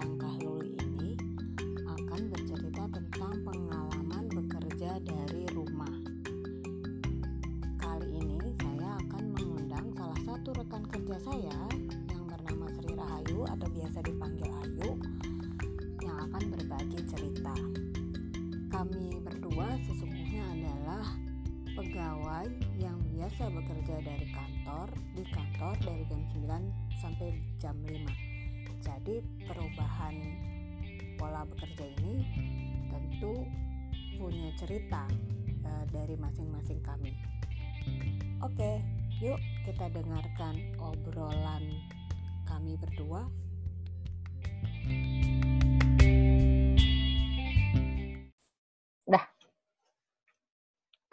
Langkah bekerja ini tentu punya cerita uh, dari masing-masing kami. Oke, yuk kita dengarkan obrolan kami berdua. Dah.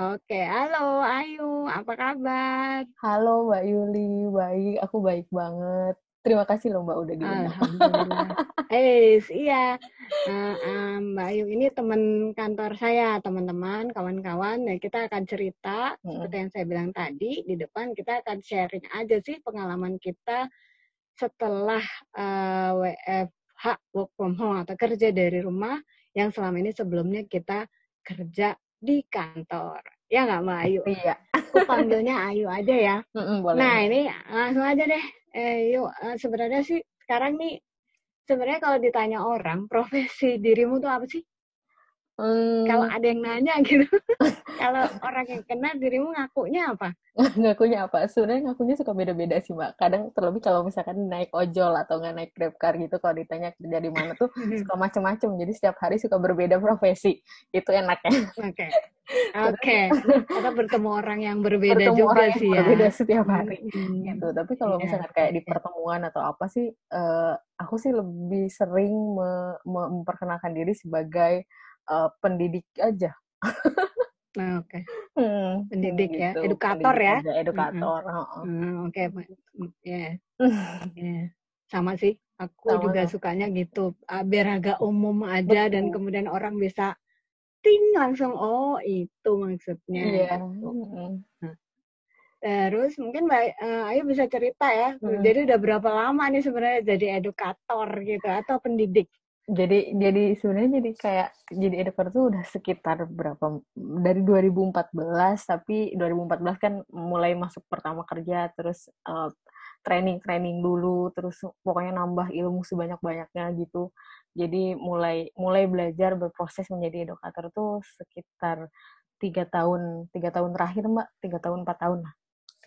Oke, halo Ayu, apa kabar? Halo Mbak Yuli, baik, aku baik banget. Terima kasih loh Mbak udah diundang. Alhamdulillah. Eh, iya. Uh, um, Mbak Ayu ini teman kantor saya, teman-teman, kawan-kawan. Nah, kita akan cerita hmm. seperti yang saya bilang tadi di depan kita akan sharing aja sih pengalaman kita setelah uh, WFH work from home atau kerja dari rumah yang selama ini sebelumnya kita kerja di kantor. Ya nggak Mbak Ayu? Iya. Aku panggilnya Ayu aja ya. Mm -mm, boleh. Nah ini langsung aja deh eh yuk uh, sebenarnya sih sekarang nih sebenarnya kalau ditanya orang profesi dirimu tuh apa sih? Hmm. Kalau ada yang nanya gitu, kalau orang yang kenal dirimu ngakunya apa? ngakunya apa? Sebenarnya ngakunya suka beda-beda sih mbak. Kadang terlebih kalau misalkan naik ojol atau nggak naik grab car gitu, kalau ditanya kerja di mana tuh suka macem-macem. Jadi setiap hari suka berbeda profesi. Itu enaknya. Oke. Okay. Oke. Okay. Atau bertemu orang yang berbeda bertemu juga orang sih yang ya. Berbeda setiap hari. Hmm. Gitu. Tapi kalau yeah. misalkan kayak di pertemuan atau apa sih, uh, aku sih lebih sering me memperkenalkan diri sebagai uh, pendidik aja. Nah, oke. Okay. Hmm, pendidik ya, gitu. edukator pendidik ya. Aja, edukator. Mm -hmm. hmm, oke, okay. ya. Yeah. Sama sih. Aku Sama juga sukanya gitu. Biar agak umum aja Betul. dan kemudian orang bisa ting langsung oh itu maksudnya. Iya. Yeah. Gitu. Nah. Terus mungkin Mbak uh, Ayu bisa cerita ya. Hmm. Jadi udah berapa lama nih sebenarnya jadi edukator gitu atau pendidik? Jadi jadi sebenarnya jadi kayak jadi educator tuh udah sekitar berapa dari 2014 tapi 2014 kan mulai masuk pertama kerja terus uh, training training dulu terus pokoknya nambah ilmu sebanyak banyaknya gitu. Jadi mulai mulai belajar berproses menjadi educator tuh sekitar tiga tahun tiga tahun terakhir mbak. Tiga tahun empat tahun lah.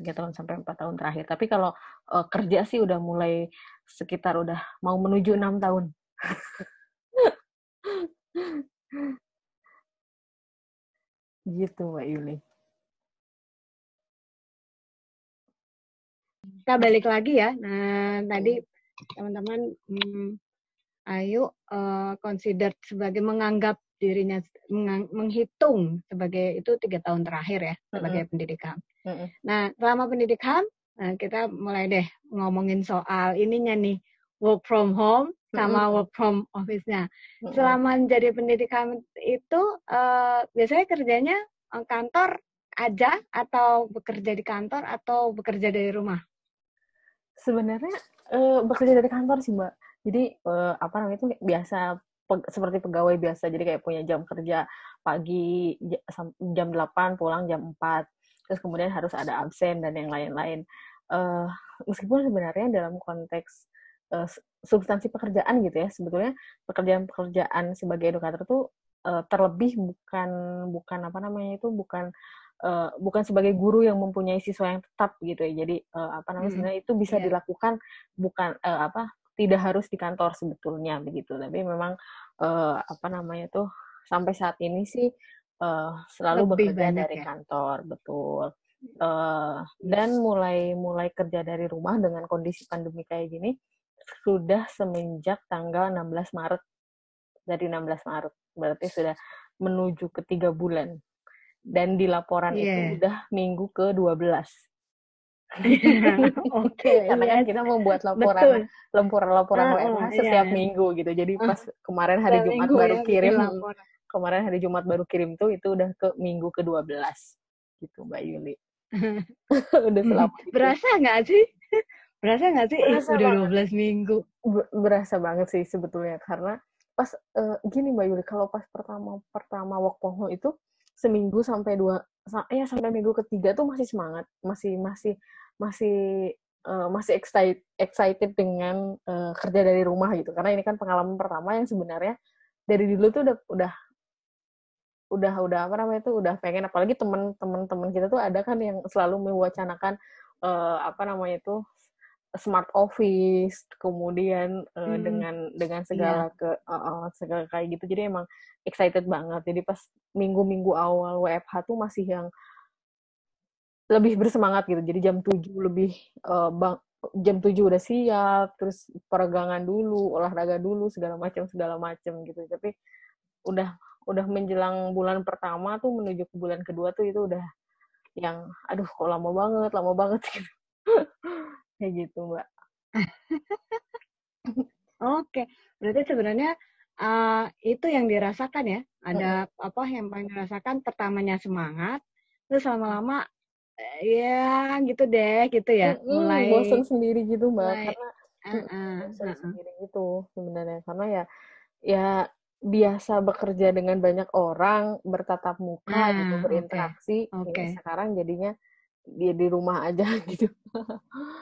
Tiga tahun sampai empat tahun terakhir. Tapi kalau uh, kerja sih udah mulai sekitar udah mau menuju enam tahun gitu Mbak Yuli. Kita balik lagi ya. Nah, tadi teman-teman hmm, Ayu uh, consider sebagai menganggap dirinya mengang, menghitung sebagai itu tiga tahun terakhir ya sebagai mm -hmm. pendidikan. Mm -hmm. Nah, selama pendidikan nah kita mulai deh ngomongin soal ininya nih work from home sama mm-hmm. work from office-nya. Mm-hmm. Selama menjadi pendidikan itu uh, biasanya kerjanya uh, kantor aja atau bekerja di kantor atau bekerja dari rumah? Sebenarnya uh, bekerja dari kantor sih mbak. Jadi uh, apa namanya itu biasa pe- seperti pegawai biasa. Jadi kayak punya jam kerja pagi jam 8 pulang jam 4. Terus kemudian harus ada absen dan yang lain-lain. Uh, meskipun sebenarnya dalam konteks uh, substansi pekerjaan gitu ya sebetulnya pekerjaan-pekerjaan sebagai edukator tuh uh, terlebih bukan bukan apa namanya itu bukan uh, bukan sebagai guru yang mempunyai siswa yang tetap gitu ya jadi uh, apa namanya hmm. sebenarnya itu bisa yeah. dilakukan bukan uh, apa tidak harus di kantor sebetulnya begitu tapi memang uh, apa namanya tuh sampai saat ini sih uh, selalu Lebih bekerja dari ya? kantor betul uh, dan mulai mulai kerja dari rumah dengan kondisi pandemi kayak gini sudah semenjak tanggal 16 Maret. Dari 16 Maret. Berarti sudah menuju ke tiga bulan. Dan di laporan yeah. itu iya. udah minggu ke-12. Oke. okay, Karena kan kita membuat laporan laporan-laporan uh, WFH setiap yeah. minggu gitu. Jadi pas kemarin hari Jumat baru ya, kirim kemarin hari Jumat baru kirim tuh itu udah ke minggu ke-12 gitu Mbak Yuli. udah selama Berasa nggak sih? Berasa nggak sih? Berasa Ih, udah banget. 12 minggu. Berasa banget sih sebetulnya karena pas uh, gini Mbak Yuli, kalau pas pertama pertama work from home itu seminggu sampai dua ya sampai minggu ketiga tuh masih semangat, masih masih masih uh, masih excited excited dengan uh, kerja dari rumah gitu. Karena ini kan pengalaman pertama yang sebenarnya dari dulu tuh udah udah udah udah apa namanya itu udah pengen apalagi teman-teman teman kita tuh ada kan yang selalu mewacanakan uh, apa namanya itu smart office kemudian uh, hmm. dengan dengan segala yeah. ke uh, uh, segala kayak gitu. Jadi emang excited banget. Jadi pas minggu-minggu awal WFH tuh masih yang lebih bersemangat gitu. Jadi jam 7 lebih uh, bang jam 7 udah siap terus peregangan dulu olahraga dulu segala macam segala macam gitu. Tapi udah udah menjelang bulan pertama tuh menuju ke bulan kedua tuh itu udah yang aduh kok lama banget lama banget. Gitu kayak gitu mbak oke berarti sebenarnya uh, itu yang dirasakan ya ada hmm. apa yang paling dirasakan pertamanya semangat terus lama-lama ya gitu deh gitu ya hmm, mulai bosan sendiri gitu mbak mulai, karena uh, uh, bosan uh, uh. sendiri gitu sebenarnya karena ya ya biasa bekerja dengan banyak orang bertatap muka ah, gitu berinteraksi okay. Okay. sekarang jadinya dia di rumah aja gitu. Oke,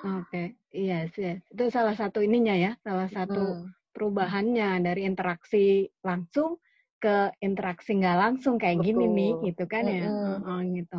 okay. iya yes, yes. itu salah satu ininya ya, salah satu hmm. perubahannya dari interaksi langsung ke interaksi nggak langsung kayak Betul. gini nih, gitu kan ya, hmm. oh, gitu.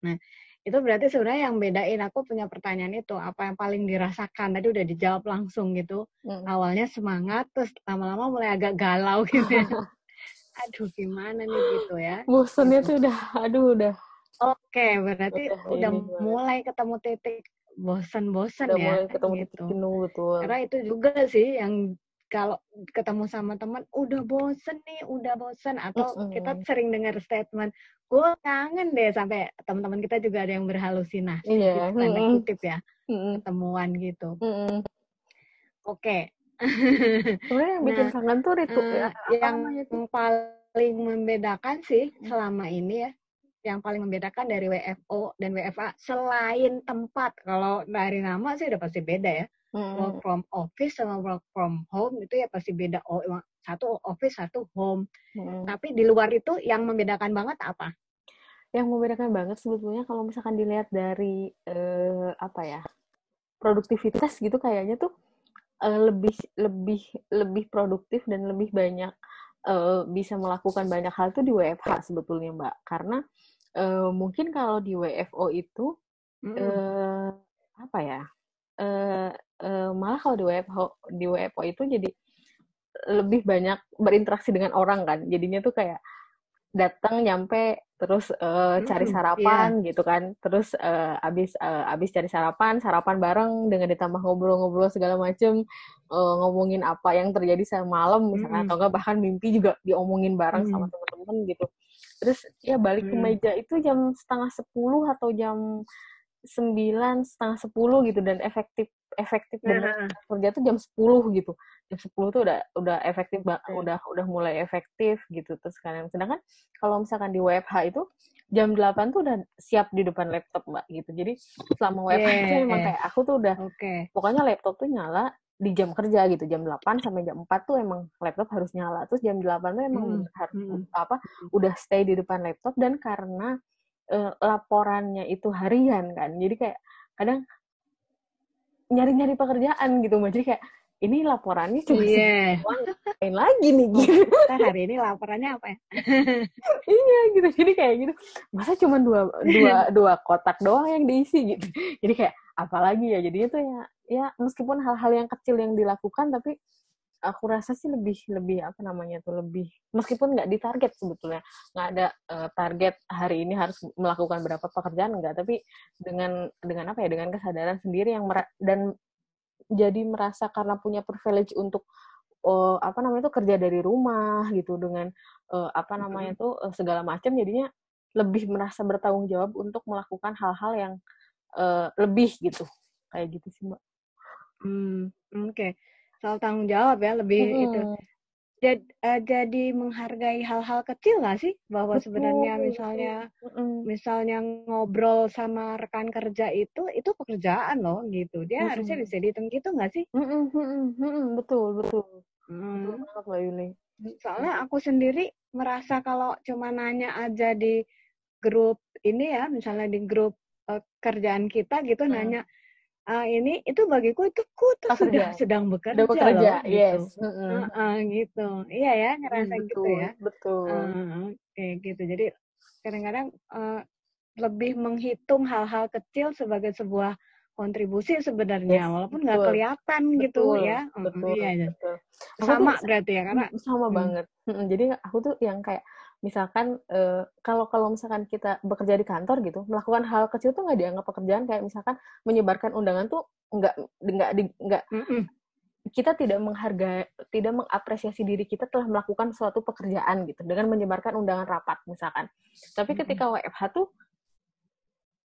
Nah, itu berarti sebenarnya yang bedain aku punya pertanyaan itu apa yang paling dirasakan tadi udah dijawab langsung gitu hmm. awalnya semangat terus lama-lama mulai agak galau gitu ya. aduh gimana nih gitu ya bosannya gitu. tuh udah aduh udah oke berarti udah, udah mulai ketemu titik bosan-bosan ya mulai ketemu gitu. titik jenuh betul karena itu juga sih yang kalau ketemu sama teman udah bosen nih, udah bosen atau mm -hmm. kita sering dengar statement, gue kangen deh sampai teman-teman kita juga ada yang berhalusinasi, yeah. tanda mm -hmm. kutip ya, mm -hmm. ketemuan gitu. Mm -hmm. Oke. Sebenarnya yang bikin nah, kangen tuh itu uh, ya, yang paling membedakan sih selama ini ya, yang paling membedakan dari WFO dan WFA selain tempat. Kalau dari nama sih udah pasti beda ya hmm. work from office sama work from home itu ya pasti beda oh satu office satu home hmm. tapi di luar itu yang membedakan banget apa yang membedakan banget sebetulnya kalau misalkan dilihat dari uh, apa ya produktivitas gitu kayaknya tuh uh, lebih lebih lebih produktif dan lebih banyak uh, bisa melakukan banyak hal tuh di WFH sebetulnya mbak karena uh, mungkin kalau di WFO itu mm. uh, apa ya uh, uh, malah kalau di WFO di WFO itu jadi lebih banyak berinteraksi dengan orang kan jadinya tuh kayak datang nyampe terus uh, cari sarapan yeah. gitu kan terus uh, abis uh, abis cari sarapan sarapan bareng dengan ditambah ngobrol-ngobrol segala macem uh, ngomongin apa yang terjadi semalam misalnya mm. atau enggak bahkan mimpi juga diomongin bareng mm. sama teman-teman gitu terus ya balik mm. ke meja itu jam setengah sepuluh atau jam sembilan setengah sepuluh gitu dan efektif efektif bener kerja tuh jam sepuluh gitu jam sepuluh tuh udah udah efektif okay. udah udah mulai efektif gitu terus kan sedangkan kalau misalkan di WFH itu jam delapan tuh udah siap di depan laptop mbak gitu jadi selama WFH yeah. itu memang kayak aku tuh udah okay. pokoknya laptop tuh nyala di jam kerja gitu jam 8 sampai jam 4 tuh emang laptop harus nyala terus jam 8 tuh emang hmm. harus hmm. apa udah stay di depan laptop dan karena uh, laporannya itu harian kan jadi kayak kadang nyari-nyari pekerjaan gitu mbak jadi kayak ini laporannya cuma yeah. ngapain lagi nih oh, gitu. Kita hari ini laporannya apa ya? iya gitu. Jadi kayak gitu. Masa cuma dua dua dua kotak doang yang diisi gitu. Jadi kayak apalagi ya jadinya tuh ya ya meskipun hal-hal yang kecil yang dilakukan tapi aku rasa sih lebih lebih apa namanya tuh lebih meskipun nggak ditarget sebetulnya nggak ada uh, target hari ini harus melakukan berapa pekerjaan enggak tapi dengan dengan apa ya dengan kesadaran sendiri yang dan jadi merasa karena punya privilege untuk uh, apa namanya tuh kerja dari rumah gitu dengan uh, apa namanya tuh uh, segala macam jadinya lebih merasa bertanggung jawab untuk melakukan hal-hal yang uh, lebih gitu kayak gitu sih mbak. Hmm, oke. Okay soal tanggung jawab ya lebih hmm. itu jadi, uh, jadi menghargai hal-hal kecil nggak sih bahwa Betul, sebenarnya betul. misalnya Mm-mm. misalnya ngobrol sama rekan kerja itu itu pekerjaan loh gitu dia Mm-mm. harusnya bisa dihitung gitu nggak sih mm-mm, mm-mm. betul betul betul Hmm. banget mbak Yuli soalnya aku sendiri merasa kalau cuma nanya aja di grup ini ya misalnya di grup uh, kerjaan kita gitu Hmm. nanya "Ah, ini itu bagiku itu ku tuh sudah sedang bekerja, udah bekerja loh yes gitu Mm-mm. Heeh, gitu. Iya ya ngerasa Mm, gitu ya. betul. Heeh, kayak gitu. Jadi kadang-kadang eh, lebih menghitung hal-hal kecil sebagai sebuah kontribusi sebenarnya Yes, walaupun nggak betul. kelihatan gitu betul ya. Heeh, betul iya iya. betul. Sama berarti ya karena Mm, sama Hmm. banget. Jadi aku tuh yang kayak misalkan eh, kalau kalau misalkan kita bekerja di kantor gitu melakukan hal kecil tuh nggak dianggap pekerjaan. Kayak misalkan menyebarkan undangan tuh nggak nggak nggak mm-mm, kita tidak menghargai tidak mengapresiasi diri kita telah melakukan suatu pekerjaan gitu dengan menyebarkan undangan rapat misalkan. Tapi ketika WFH tuh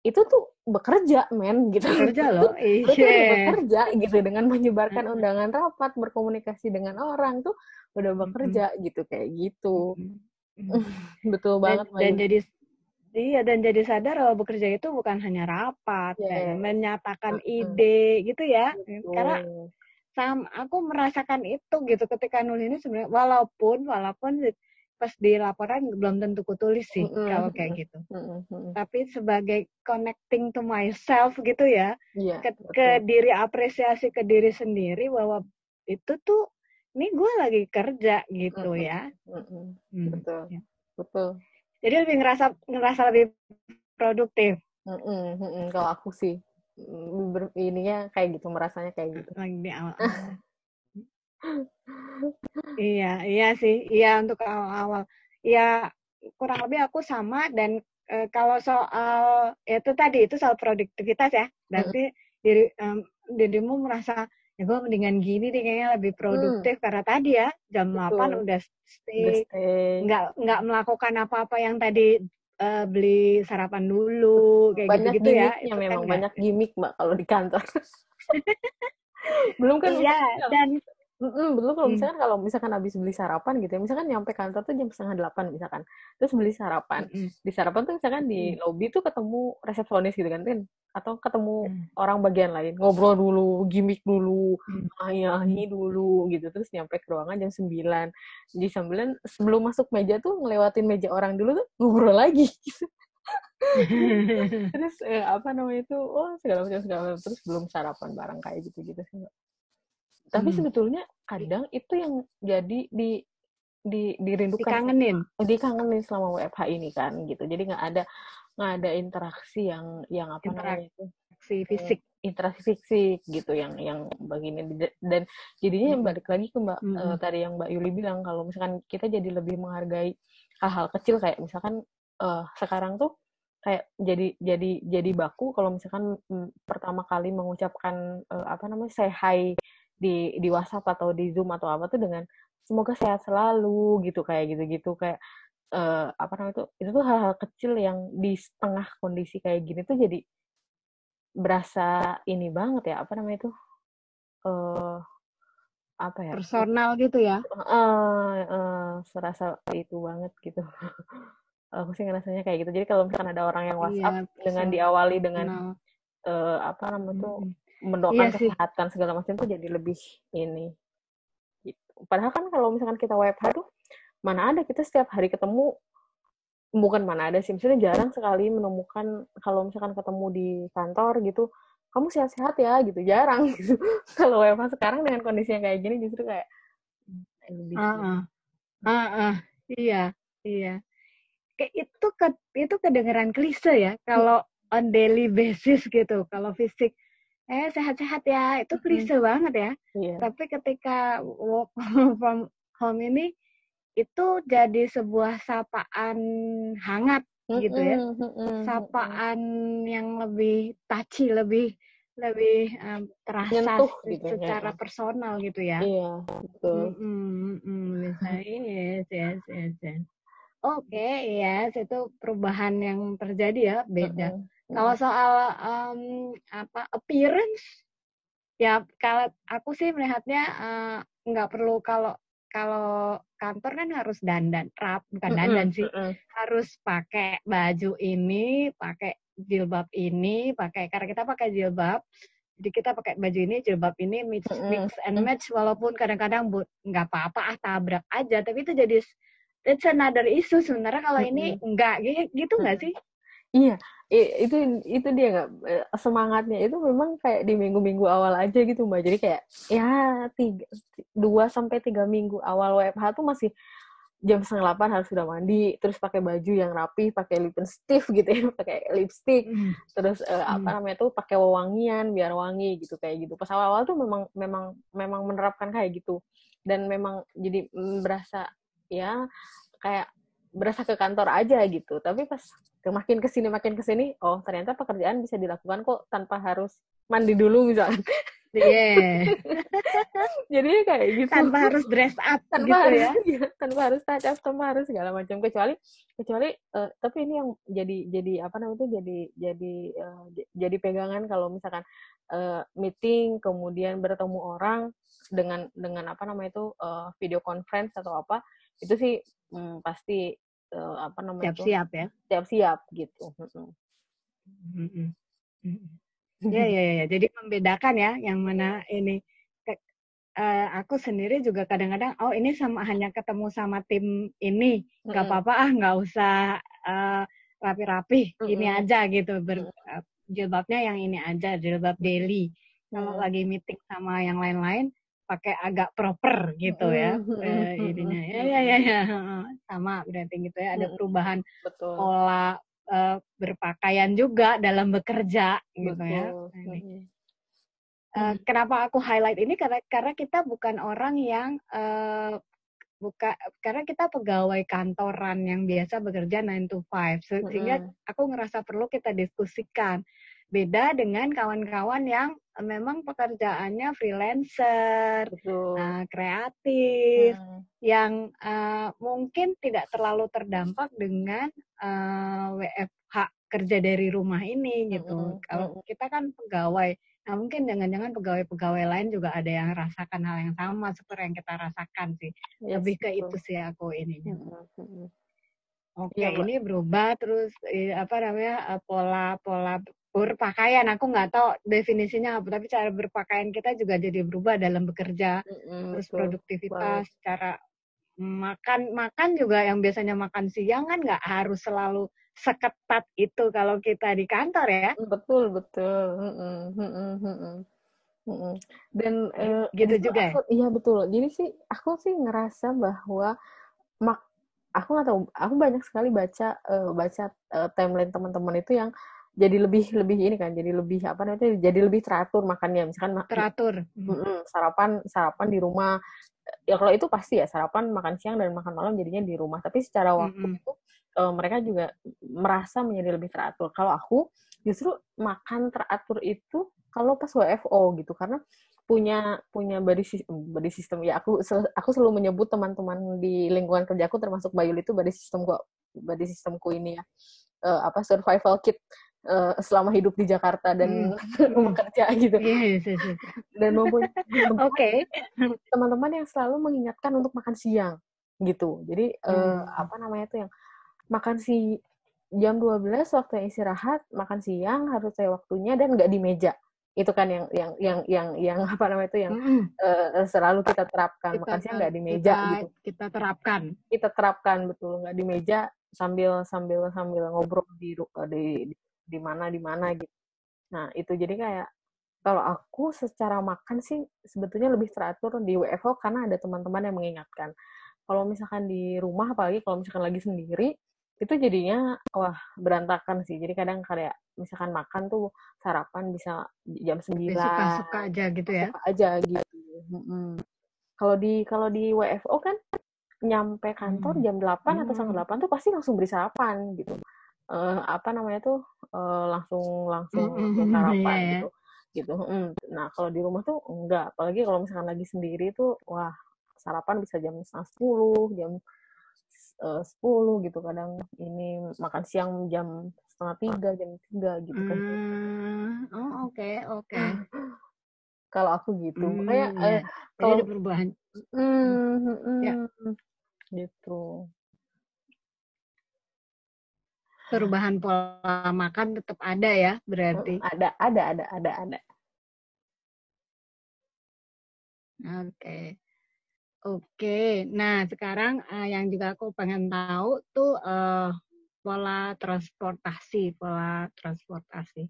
itu tuh bekerja men gitu. Bekerja loh Itu udah iya. bekerja gitu dengan menyebarkan undangan rapat berkomunikasi dengan orang tuh udah bekerja gitu kayak gitu. Mm-mm. betul dan, banget dan Yuli. jadi iya dan jadi sadar bahwa bekerja itu bukan hanya rapat kayak Yes. menyatakan Mm-mm. ide gitu ya Betul. karena sam aku merasakan itu gitu ketika nulis ini sebenarnya walaupun walaupun pas di laporan belum tentu kutulis sih Mm-mm, kalau kayak gitu mm-mm. tapi sebagai connecting to myself gitu ya Iya, ke, betul. ke diri apresiasi ke diri sendiri bahwa itu tuh ini gue lagi kerja gitu Mm-mm. ya. Mm-mm, Hmm, betul. ya. betul. Jadi lebih ngerasa ngerasa lebih produktif. Mm-mm, mm-mm. kalau aku sih mm, ber- ininya kayak gitu merasanya kayak gitu. Lagi di awal iya iya sih. Iya untuk awal-awal. Ya kurang lebih aku sama dan eh, kalau soal ya itu tadi itu soal produktivitas ya. Berarti diri em, dirimu merasa ya gue mendingan gini deh kayaknya lebih produktif. Karena tadi ya jam Hmm. Betul. 8 udah Udah stay. Nggak nggak melakukan apa-apa yang tadi eh, beli sarapan dulu kayak banyak gitu-gitu ya. gimmicknya itu kan memang nggak- banyak gimmick mbak kalau di kantor. Belum kan iya dan Mm-mm, belum kalau Hmm. misalkan kalau misalkan habis beli sarapan gitu ya misalkan nyampe kantor tuh jam setengah delapan misalkan terus beli sarapan Mm-mm. di sarapan tuh misalkan di lobby tuh ketemu resepsionis gitu kan kan atau ketemu Hmm. orang bagian lain ngobrol dulu gimmick dulu Hmm. nyanyi dulu gitu terus nyampe ke ruangan jam 9 di 9 sebelum masuk meja tuh ngelewatin meja orang dulu tuh ngobrol lagi terus eh, apa namanya itu oh segala macam segala macam terus belum sarapan bareng kayak gitu gitu sih Mbak. Tapi Hmm. sebetulnya kadang itu yang jadi di di dirindukan dikangenin dikangenin selama WFH ini kan gitu jadi nggak ada nggak ada interaksi yang yang apa namanya itu si fisik interaksi fisik gitu yang yang begini dan jadinya Mm-mm. balik lagi ke mbak Mm-mm. eh, tadi yang mbak Yuli bilang kalau misalkan kita jadi lebih menghargai hal-hal kecil kayak misalkan eh, sekarang tuh kayak jadi jadi jadi baku kalau misalkan mm, pertama kali mengucapkan eh, apa namanya say hi di di WhatsApp atau di Zoom atau apa tuh dengan semoga sehat selalu gitu kayak gitu-gitu kayak eh, apa namanya itu itu tuh hal-hal kecil yang di setengah kondisi kayak gini tuh jadi berasa ini banget ya apa namanya itu eh apa ya? Personal gitu ya? Eh eh, serasa itu banget gitu. Aku sih ngerasanya kayak gitu. Jadi kalau misalkan ada orang yang WhatsApp Iya, dengan diawali dengan eh, apa namanya tuh. Mendoakan Iya sih. kesehatan segala macam tuh jadi lebih ini gitu. padahal kan kalau misalkan kita WFH tuh mana ada kita setiap hari ketemu bukan mana ada sih misalnya jarang sekali menemukan kalau misalkan ketemu di kantor gitu kamu sehat-sehat ya gitu jarang gitu kalau WFH sekarang dengan kondisi yang kayak gini justru kayak hmm, lebih Ah, ah. Ah, ah. iya iya kayak itu ke itu kedengeran klise ya kalau on daily basis gitu kalau fisik eh sehat-sehat ya. Itu klise banget ya. Iya. Tapi ketika work from home ini itu jadi sebuah sapaan hangat gitu ya. Mm-mm, sapaan yang lebih touchy lebih lebih um, terasa Nyentuh gitu ya. secara personal gitu ya. Iya betul. Yes yes yes, yes. oke yes itu perubahan yang terjadi ya. Beda. Mm-mm. Kalau soal um, apa appearance ya kalau aku sih melihatnya uh, nggak perlu kalau kalau kantor kan harus dandan, rap bukan dandan sih, harus pakai baju ini, pakai jilbab ini, pakai karena kita pakai jilbab, jadi kita pakai baju ini, jilbab ini mix, mix and match walaupun kadang-kadang nggak apa-apa ah tabrak aja, tapi itu jadi it's another issue sebenarnya kalau ini enggak gitu nggak sih? Iya, itu itu dia nggak eh, semangatnya itu memang kayak di minggu-minggu awal aja gitu mbak. Jadi kayak ya tiga dua sampai tiga minggu awal WFH tuh masih jam setengah delapan harus sudah mandi, terus pakai baju yang rapi, pakai lipstick gitu ya, pakai lipstick, mm. terus uh, mm. apa namanya tuh pakai wewangian biar wangi gitu kayak gitu. Pas awal-awal tuh memang memang memang menerapkan kayak gitu dan memang jadi berasa ya kayak berasa ke kantor aja gitu. Tapi pas makin ke sini makin ke sini, oh ternyata pekerjaan bisa dilakukan kok tanpa harus mandi dulu misalnya. Yeah. Jadi kayak gitu. Tanpa harus dress up tanpa gitu harus, ya. ya. Tanpa harus touch up, tanpa harus segala macam kecuali kecuali uh, tapi ini yang jadi jadi apa namanya itu jadi jadi uh, jadi pegangan kalau misalkan uh, meeting kemudian bertemu orang dengan dengan apa namanya itu uh, video conference atau apa itu sih um, pasti uh, apa namanya siap-siap ya. Siap-siap gitu. Mm -hmm. Ya, ya, ya. Jadi membedakan ya yang mana ini. Uh, aku sendiri juga kadang-kadang, oh ini sama hanya ketemu sama tim ini, nggak apa-apa ah, nggak usah uh, rapi-rapi, mm-hmm. ini aja gitu. Ber, uh, jilbabnya yang ini aja, jilbab daily. Kalau mm-hmm. lagi meeting sama yang lain-lain, pakai agak proper gitu ya, uh, ininya. Ya, ya, ya, ya, sama berarti gitu ya. Ada perubahan Betul. pola uh, berpakaian juga dalam bekerja gitu ya. Ini. Uh, kenapa aku highlight ini? Karena karena kita bukan orang yang uh, buka karena kita pegawai kantoran yang biasa bekerja 9 to 5 sehingga aku ngerasa perlu kita diskusikan beda dengan kawan-kawan yang memang pekerjaannya freelancer, uh, kreatif, hmm. yang uh, mungkin tidak terlalu terdampak dengan uh, eh, WFH kerja dari rumah ini gitu. Hmm. Kalau kita kan pegawai, nah mungkin jangan-jangan pegawai-pegawai lain juga ada yang rasakan hal yang sama seperti yang kita rasakan sih. Yes, Lebih ke betul. itu sih aku ininya. Hmm. Oke, okay, ya, ini berubah terus apa namanya pola pola berpakaian. Aku nggak tahu definisinya apa tapi cara berpakaian kita juga jadi berubah dalam bekerja mm-hmm, terus betul. produktivitas wow. cara makan. Makan juga yang biasanya makan siang kan nggak harus selalu seketat itu kalau kita di kantor ya. Betul betul. Dan uh, gitu juga aku, ya iya betul. Jadi sih aku sih ngerasa bahwa mak aku nggak tahu aku banyak sekali baca uh, baca uh, timeline teman-teman itu yang jadi lebih lebih ini kan jadi lebih apa namanya jadi lebih teratur makannya. Misalkan teratur. Mm, sarapan sarapan di rumah. Ya kalau itu pasti ya sarapan makan siang dan makan malam jadinya di rumah. Tapi secara waktu mm -hmm. itu uh, mereka juga merasa menjadi lebih teratur. Kalau aku justru makan teratur itu kalau pas WFO gitu. Karena punya punya body system, body system. Ya aku aku selalu menyebut teman-teman di lingkungan kerjaku termasuk Bayul itu body system gua body systemku ini ya. Uh, apa survival kit uh, selama hidup di Jakarta dan hmm. rumah kerja gitu. Yes, yes, yes. Dan maupun oke okay. teman-teman yang selalu mengingatkan untuk makan siang gitu. Jadi uh, hmm. apa namanya tuh yang makan si jam 12 waktu yang istirahat, makan siang harus saya waktunya dan nggak di meja. Itu kan yang yang yang yang yang apa namanya itu yang mm. uh, selalu kita terapkan. Kita, makan siang nggak di meja kita, gitu. Kita terapkan. Kita terapkan betul nggak di meja sambil sambil sambil ngobrol di di, di di mana di mana gitu. Nah itu jadi kayak kalau aku secara makan sih sebetulnya lebih teratur di WFO karena ada teman-teman yang mengingatkan. Kalau misalkan di rumah apalagi kalau misalkan lagi sendiri itu jadinya wah berantakan sih. Jadi kadang kayak misalkan makan tuh sarapan bisa jam 9. Suka-suka aja gitu ya. Suka aja gitu. Hmm. Kalau di kalau di WFO kan nyampe kantor jam 8 hmm. atau setengah 8 tuh pasti langsung beri sarapan gitu uh, apa namanya tuh uh, langsung langsung mm -hmm. sarapan yeah, gitu gitu. Mm. Nah kalau di rumah tuh enggak, apalagi kalau misalkan lagi sendiri tuh wah sarapan bisa jam setengah sepuluh, jam sepuluh gitu kadang ini makan siang jam setengah tiga, jam tiga gitu kan. Mm. Oh oke okay, oke. Okay. kalau aku gitu makanya iya. eh, Jadi kalau ada perubahan. hmm, Ya. hmm, gitu Perubahan pola makan tetap ada ya, berarti. Hmm, ada ada ada ada ada Oke. Oke. Nah, sekarang eh, yang juga aku pengen tahu tuh eh, pola transportasi, pola transportasi.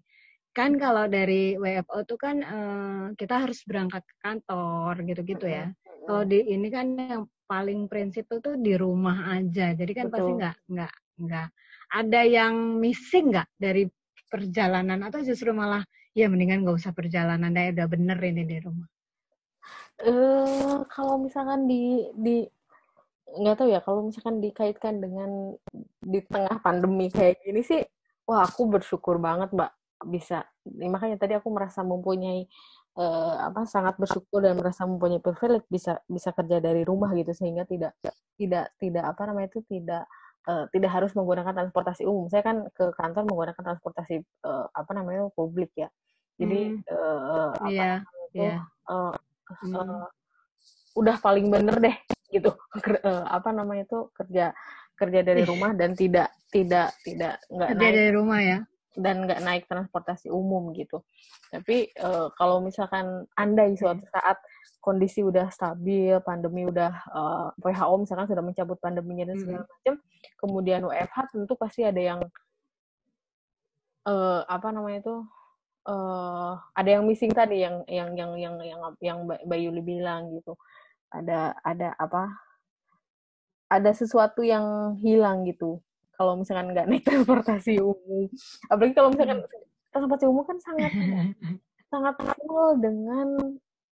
Kan kalau dari WFO tuh kan eh, kita harus berangkat ke kantor gitu-gitu ya. Kalau di ini kan yang paling prinsip tuh tuh di rumah aja. Jadi kan pasti Betul. nggak nggak nggak ada yang missing nggak dari perjalanan atau justru malah ya mendingan nggak usah perjalanan deh udah bener ini di rumah. eh kalau misalkan di di nggak tahu ya kalau misalkan dikaitkan dengan di tengah pandemi kayak gini sih wah aku bersyukur banget mbak bisa makanya tadi aku merasa mempunyai eh, apa sangat bersyukur dan merasa mempunyai privilege bisa bisa kerja dari rumah gitu sehingga tidak tidak tidak apa namanya itu tidak eh, tidak harus menggunakan transportasi umum saya kan ke kantor menggunakan transportasi eh, apa namanya publik ya jadi Hmm. eh, apa Iya, itu iya. eh, Hmm. udah paling bener deh gitu eh, apa namanya itu kerja kerja dari rumah dan tidak tidak tidak nggak Kerja naik dari rumah ya. Dan nggak naik transportasi umum gitu. Tapi eh, kalau misalkan andai suatu saat kondisi udah stabil pandemi udah eh, WHO misalkan sudah mencabut pandeminya dan segala macam kemudian WFH tentu pasti ada yang eh, apa namanya itu eh ada yang missing tadi yang yang yang yang yang yang Yuli bilang gitu. Ada ada apa? Ada sesuatu yang hilang gitu kalau misalkan nggak naik transportasi umum. Apalagi kalau misalkan transportasi umum kan sangat sangat full dengan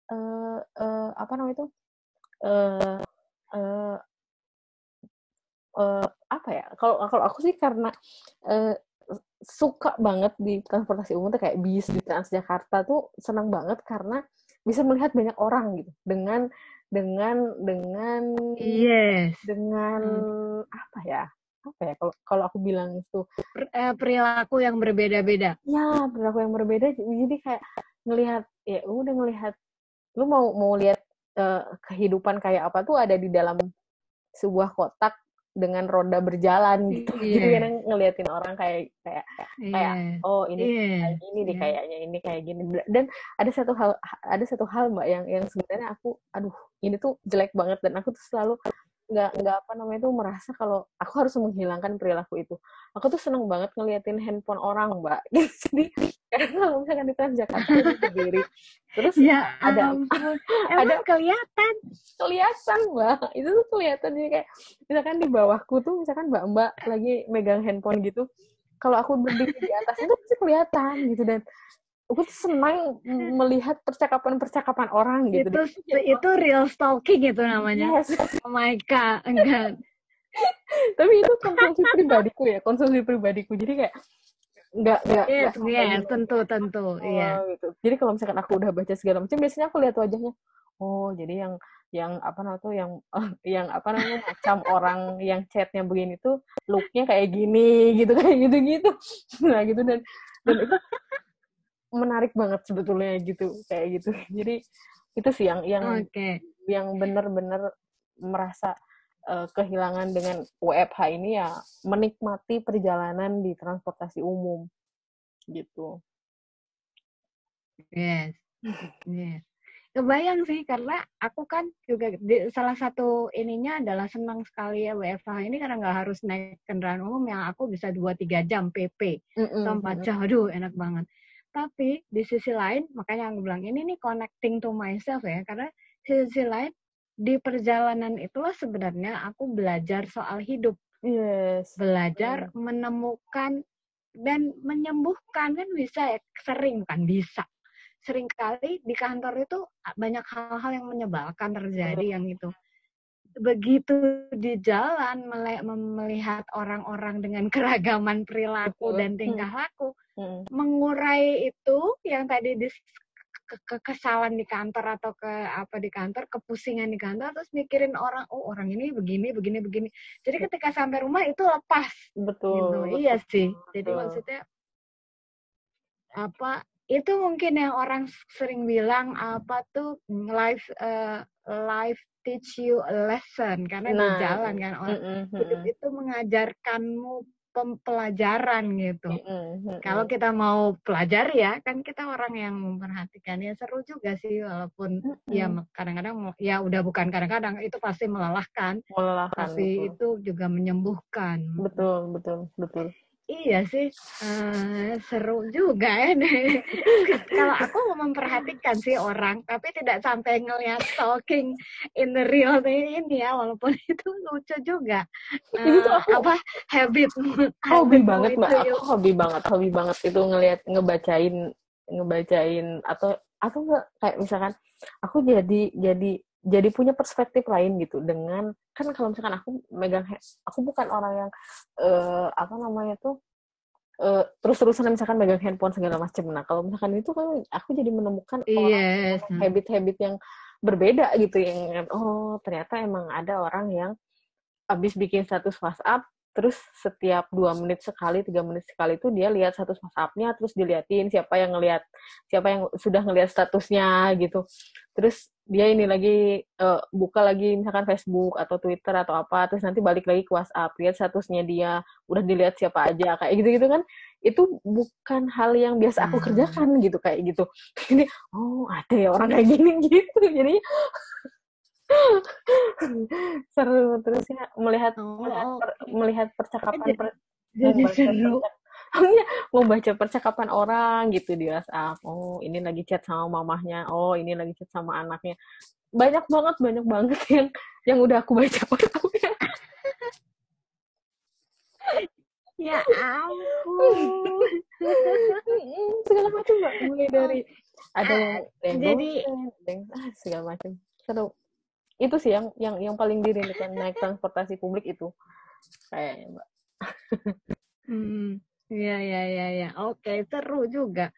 eh eh, apa namanya itu? Eh eh eh, apa ya? Kalau kalau aku sih karena eh, suka banget di transportasi umum tuh kayak bis di Transjakarta tuh senang banget karena bisa melihat banyak orang gitu. Dengan dengan dengan Yes. dengan apa ya apa ya kalau kalau aku bilang itu Per- eh, perilaku yang berbeda-beda. ya perilaku yang berbeda jadi kayak ngelihat ya udah ngelihat lu mau mau lihat eh, kehidupan kayak apa tuh ada di dalam sebuah kotak dengan roda berjalan gitu jadi Iya. kadang ngeliatin orang kayak kayak kayak Iya. oh ini kayak gini deh Iya. kayaknya ini kayak gini dan ada satu hal ada satu hal mbak yang yang sebenarnya aku aduh ini tuh jelek banget dan aku tuh selalu nggak nggak apa namanya tuh merasa kalau aku harus menghilangkan perilaku itu. Aku tuh seneng banget ngeliatin handphone orang mbak. Jadi kalau misalkan di Transjakarta aku berdiri terus Ya ada ampun. ada kelihatan. kelihatan mbak. Itu tuh kelihatan. Jadi kayak misalkan di bawahku tuh misalkan mbak mbak lagi megang handphone gitu kalau aku berdiri di atasnya tuh pasti kelihatan gitu. Dan aku tuh senang melihat percakapan-percakapan orang gitu Itu itu real stalking itu namanya. Yes. Oh my god, enggak. tapi itu konsumsi pribadiku ya konsumsi pribadiku jadi kayak nggak nggak Yes, yes, gini. tentu tentu. Oh, Iya. gitu. Jadi kalau misalkan aku udah baca segala macam, biasanya aku lihat wajahnya. Oh, jadi yang yang apa namanya tuh yang yang apa namanya macam orang yang chatnya begini tuh looknya kayak gini gitu kayak gitu gitu. Nah gitu dan dan itu menarik banget sebetulnya gitu kayak gitu. Jadi itu sih yang yang Oke. yang benar-benar merasa eh, kehilangan dengan WFH ini ya menikmati perjalanan di transportasi umum gitu. Yes. Yes. Kebayang sih karena aku kan juga di, salah satu ininya adalah senang sekali ya WFH ini karena nggak harus naik kendaraan umum yang aku bisa 2-3 jam PP Mm-mm, atau 4 jam. Aduh, enak banget. Tapi di sisi lain, makanya aku bilang ini nih connecting to myself ya, karena di sisi lain di perjalanan itulah sebenarnya aku belajar soal hidup, Yes. belajar menemukan dan menyembuhkan kan bisa ya, sering bukan bisa. Seringkali di kantor itu banyak hal-hal yang menyebalkan terjadi yang itu. Begitu di jalan melihat orang-orang dengan keragaman perilaku Betul. dan tingkah laku, Mm. mengurai itu yang tadi di ke- kekesalan di kantor atau ke apa di kantor, kepusingan di kantor, terus mikirin orang, oh orang ini begini, begini, begini. Jadi ketika sampai rumah itu lepas, Betul. gitu. betul, Iya sih. Jadi betul. maksudnya apa itu mungkin yang orang sering bilang apa tuh life uh, life teach you a lesson karena nah, di jalan kan orang mm, mm, hidup itu mengajarkanmu pelajaran gitu. Mm, Kalau kita mau pelajari ya, kan kita orang yang memperhatikan ya seru juga sih walaupun mm, ya kadang-kadang ya udah bukan kadang-kadang itu pasti melelahkan. Melelahkan. Tapi betul. itu juga menyembuhkan. Betul, betul, betul. Iya sih, uh, seru juga ya. Kalau aku mau memperhatikan sih orang, tapi tidak sampai ngelihat stalking in the real ini ya, walaupun itu lucu juga. Uh, itu tuh aku, apa habit? Hobi banget mbak, aku hobi banget, hobi banget itu ngelihat ngebacain, ngebacain atau atau enggak kayak misalkan aku jadi jadi jadi punya perspektif lain gitu dengan kan kalau misalkan aku megang aku bukan orang yang uh, apa namanya tuh uh, terus-terusan misalkan megang handphone segala macam nah kalau misalkan itu kan aku jadi menemukan yes. habit-habit yang berbeda gitu yang oh ternyata emang ada orang yang habis bikin status WhatsApp terus setiap dua menit sekali tiga menit sekali itu dia lihat status WhatsAppnya terus diliatin siapa yang ngelihat siapa yang sudah ngelihat statusnya gitu terus dia ini lagi uh, buka lagi misalkan Facebook atau Twitter atau apa terus nanti balik lagi ke WhatsApp lihat statusnya dia udah dilihat siapa aja kayak gitu gitu kan itu bukan hal yang biasa aku hmm. kerjakan gitu kayak gitu. Ini oh ada ya orang kayak gini gitu. Jadi seru terus ya melihat oh, melihat, per, melihat percakapan per, jadi seru mau baca percakapan orang gitu di WhatsApp. Oh ini lagi chat sama mamahnya. Oh ini lagi chat sama anaknya. Banyak banget banyak banget yang yang udah aku baca ya ampun. Segala macam mbak. Mulai dari ada yang jadi ah, segala macam. Seru. Itu sih yang yang yang paling dirindukan naik transportasi publik itu. Kayaknya mbak. Hmm iya iya iya ya. oke seru juga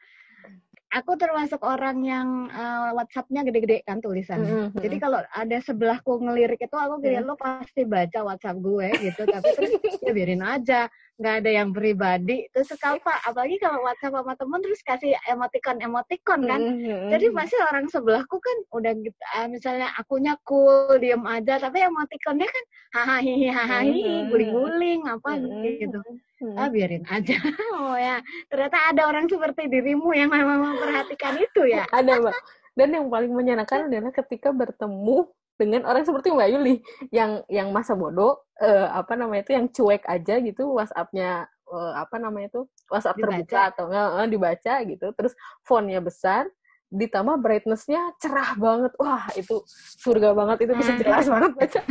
aku termasuk orang yang uh, WhatsApp-nya gede-gede kan tulisannya. Mm -hmm. Jadi kalau ada sebelahku ngelirik itu aku kira mm. lo pasti baca WhatsApp gue gitu. Tapi terus ya biarin aja, nggak ada yang pribadi. Terus apa? Apalagi kalau WhatsApp sama temen terus kasih emoticon emoticon kan. Mm -hmm. Jadi pasti orang sebelahku kan udah gitu, uh, misalnya akunya cool, diem aja, tapi emoticonnya kan hahaha hahaha mm -hmm. guling-guling apa mm -hmm. gitu hmm. ah biarin aja oh ya ternyata ada orang seperti dirimu yang memang memperhatikan itu ya ada mbak dan yang paling menyenangkan adalah ketika bertemu dengan orang seperti Mbak Yuli yang yang masa bodoh uh, apa namanya itu yang cuek aja gitu WhatsAppnya uh, apa namanya itu WhatsApp dibaca. terbuka atau uh, dibaca gitu terus fontnya besar ditambah brightnessnya cerah banget wah itu surga banget itu bisa jelas banget baca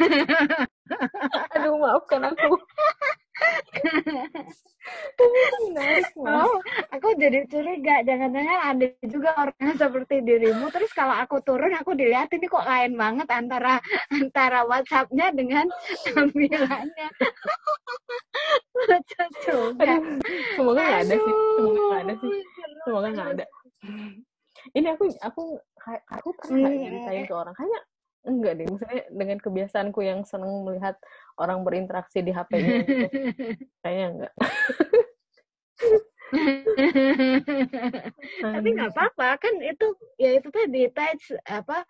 Aduh, maafkan aku. Oh, aku jadi curiga. Jangan-jangan ada juga orang seperti dirimu. Terus kalau aku turun aku dilihat ini kok lain banget antara antara WhatsAppnya dengan tampilannya. Lucu juga. Semoga nggak ada sih. Semoga nggak ada sih. Semoga nggak ada. Ini aku aku aku pernah hmm. ceritain ke orang? Kayaknya enggak deh misalnya dengan kebiasaanku yang seneng melihat orang berinteraksi di HP-nya gitu. kayaknya enggak tapi nggak apa-apa kan itu ya itu tadi teach apa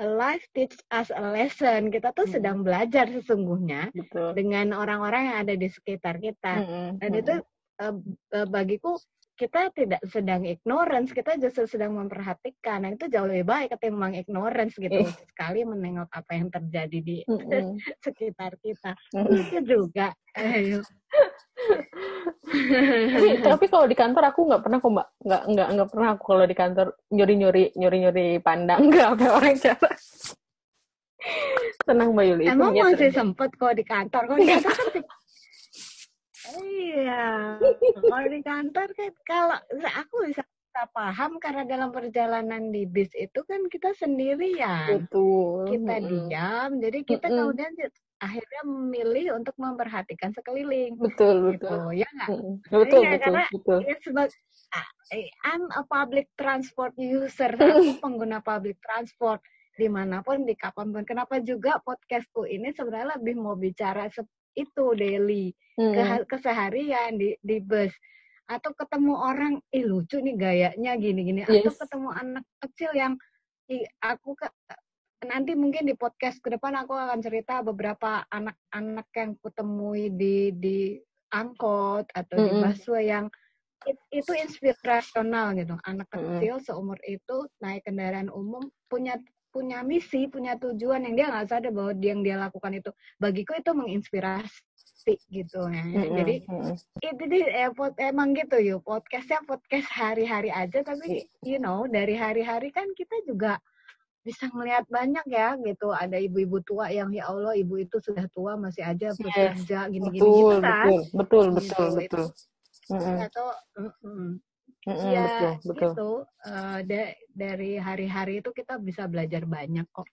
life teach us a lesson kita tuh hmm. sedang belajar sesungguhnya Betul. dengan orang-orang yang ada di sekitar kita hmm. dan hmm. itu uh, bagiku kita tidak sedang ignorance, kita justru sedang memperhatikan. Nah, itu jauh lebih baik ketimbang ignorance gitu. Eh. Sekali menengok apa yang terjadi di mm -hmm. sekitar kita. Mm -hmm. Itu juga. Ayo. tapi, tapi kalau di kantor aku nggak pernah kok mbak nggak nggak nggak pernah aku kalau di kantor nyuri nyuri nyuri nyuri pandang nggak apa orang cara tenang mbak Yuli emang masih sempet kok di kantor kok di kantor kan Iya, kalau di kantor kan kalau aku bisa kita paham karena dalam perjalanan di bis itu kan kita sendirian. Betul. Kita mm diam, jadi kita mm kemudian akhirnya memilih untuk memperhatikan sekeliling. Betul, gitu. betul. Ya nggak? Mm Betul, iya, betul, karena betul. Ya sebagai I'm a public transport user, aku pengguna public transport di mana pun, di kapan pun. Kenapa juga podcastku ini sebenarnya lebih mau bicara itu daily hmm. ke keseharian di di bus atau ketemu orang ih lucu nih gayanya gini-gini Yes. atau ketemu anak kecil yang ih, aku ke, nanti mungkin di podcast ke depan aku akan cerita beberapa anak-anak yang kutemui di di angkot atau di Mm-mm. busway yang it- itu inspirasional gitu anak Mm-mm. kecil seumur itu naik kendaraan umum punya punya misi punya tujuan yang dia nggak sadar bahwa yang dia lakukan itu bagiku itu menginspirasi gitu. Ya Mm-mm, jadi mm-mm. itu di eh, pod- emang gitu yuk podcastnya podcast hari-hari aja tapi you know dari hari-hari kan kita juga bisa melihat banyak ya gitu. Ada ibu-ibu tua yang ya Allah ibu itu sudah tua masih aja bekerja gini-gini betul gitu kan? betul. Betul betul Gitu, betul Mm-mm, atau mm-mm. mm-mm, ya betul betul. gitu. Eh, da- dari hari-hari itu kita bisa belajar banyak kok.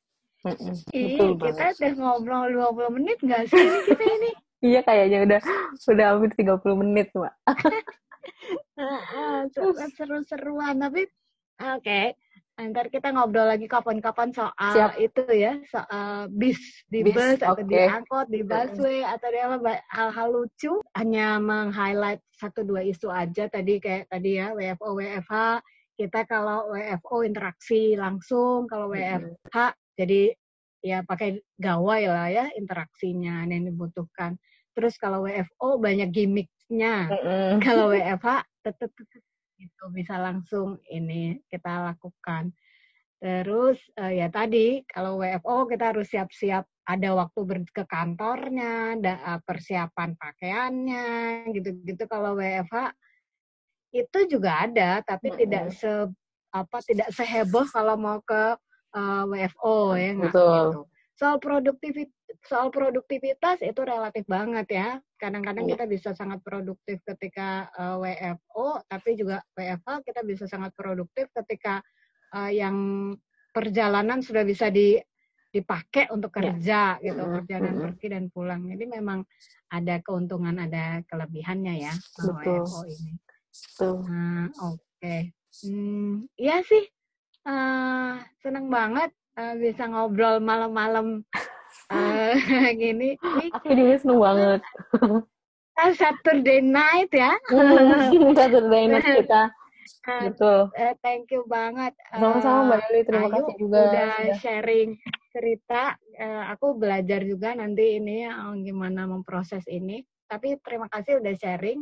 Mm-mm, Ih, betul kita banget. udah ngobrol 20 menit nggak sih kita ini? Iya kayaknya udah udah hampir 30 menit mbak. Seru-seruan. Tapi oke ntar kita ngobrol lagi kapan-kapan soal Siap. itu ya soal bis di Bis, bus atau di angkot di busway atau di apa hal-hal lucu hanya meng-highlight satu dua isu aja. Tadi kayak tadi ya WFO WFH kita kalau WFO interaksi langsung kalau WFH jadi ya pakai gawai lah ya interaksinya yang dibutuhkan terus kalau WFO banyak gimmicknya kalau WFH tetap itu bisa langsung ini kita lakukan. Terus eh, ya tadi kalau WFO kita harus siap-siap ada waktu ber ke kantornya, ada eh, persiapan pakaiannya, gitu-gitu. Kalau WFH itu juga ada, tapi Mm-mm. tidak se apa tidak seheboh kalau mau ke eh, WFO ya nggak Betul. gitu. Soal produktivitas soal produktivitas itu relatif banget ya. Kadang-kadang Iya. kita bisa sangat produktif ketika eh, WFO, tapi juga WFH kita bisa sangat produktif ketika eh, yang perjalanan sudah bisa di dipakai untuk Iya. kerja gitu, Mm-mm, perjalanan mm-mm. pergi dan pulang. Jadi memang ada keuntungan, ada kelebihannya ya Betul. WFO ini. Tuh. Nah, oke. Hmm, iya sih. Eh seneng banget eh, bisa ngobrol malam-malam eh gini. Ini Aku juga seneng banget. kan Saturday night ya. Saturday night kita. Eh, Betul. eh, thank you banget. Sama-sama Mbak Lili, terima Ayu kasih juga udah sharing cerita. Eh, aku belajar juga nanti ini eh, gimana memproses ini. Tapi terima kasih udah sharing.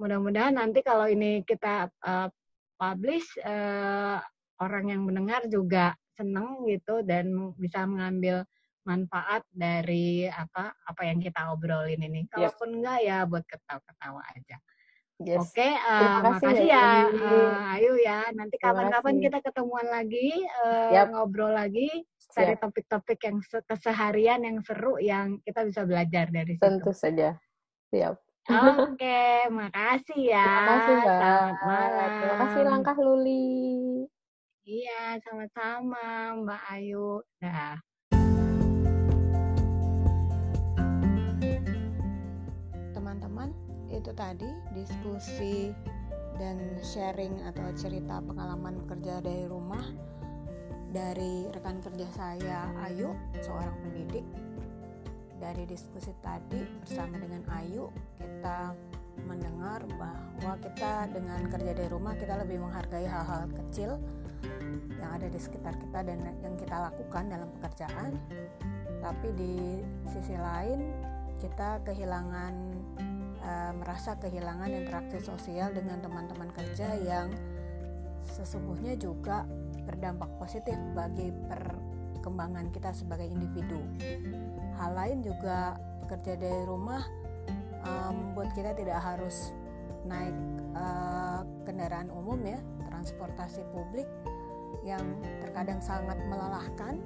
Mudah-mudahan nanti kalau ini kita eh, publish, eh, orang yang mendengar juga seneng gitu dan bisa mengambil manfaat dari apa apa yang kita obrolin ini. Yep. Kalaupun enggak ya buat ketawa-ketawa aja. Yes. Oke, Terima kasih, makasih ya, Lili. eh, Ayu ya. Nanti kapan-kapan kita ketemuan lagi, eh, Yap. ngobrol lagi, cari Siap. topik-topik yang se- keseharian yang seru yang kita bisa belajar dari situ. Tentu saja. Siap. Oke, makasih ya. Terima kasih Mbak. Selamat malam. Terima kasih Langkah Luli. Iya, sama-sama Mbak Ayu. Dah. teman-teman itu tadi diskusi dan sharing atau cerita pengalaman bekerja dari rumah dari rekan kerja saya Ayu seorang pendidik dari diskusi tadi bersama dengan Ayu kita mendengar bahwa kita dengan kerja dari rumah kita lebih menghargai hal-hal kecil yang ada di sekitar kita dan yang kita lakukan dalam pekerjaan tapi di sisi lain kita kehilangan eh, merasa kehilangan interaksi sosial dengan teman-teman kerja yang sesungguhnya juga berdampak positif bagi perkembangan kita sebagai individu. Hal lain juga bekerja dari rumah eh, membuat kita tidak harus naik eh, kendaraan umum ya, transportasi publik yang terkadang sangat melelahkan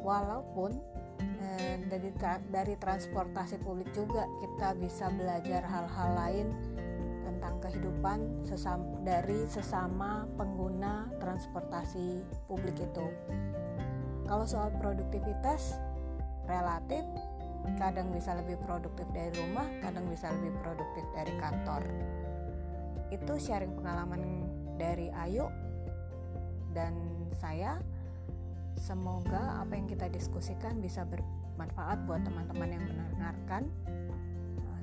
walaupun eh, dari dari transportasi publik juga kita bisa belajar hal-hal lain tentang kehidupan sesam, dari sesama pengguna transportasi publik itu. Kalau soal produktivitas relatif kadang bisa lebih produktif dari rumah, kadang bisa lebih produktif dari kantor. Itu sharing pengalaman dari Ayu dan saya. Semoga apa yang kita diskusikan bisa bermanfaat buat teman-teman yang mendengarkan.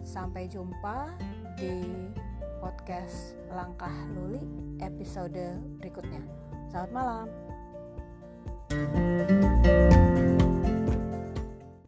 Sampai jumpa di podcast Langkah Luli episode berikutnya. Selamat malam.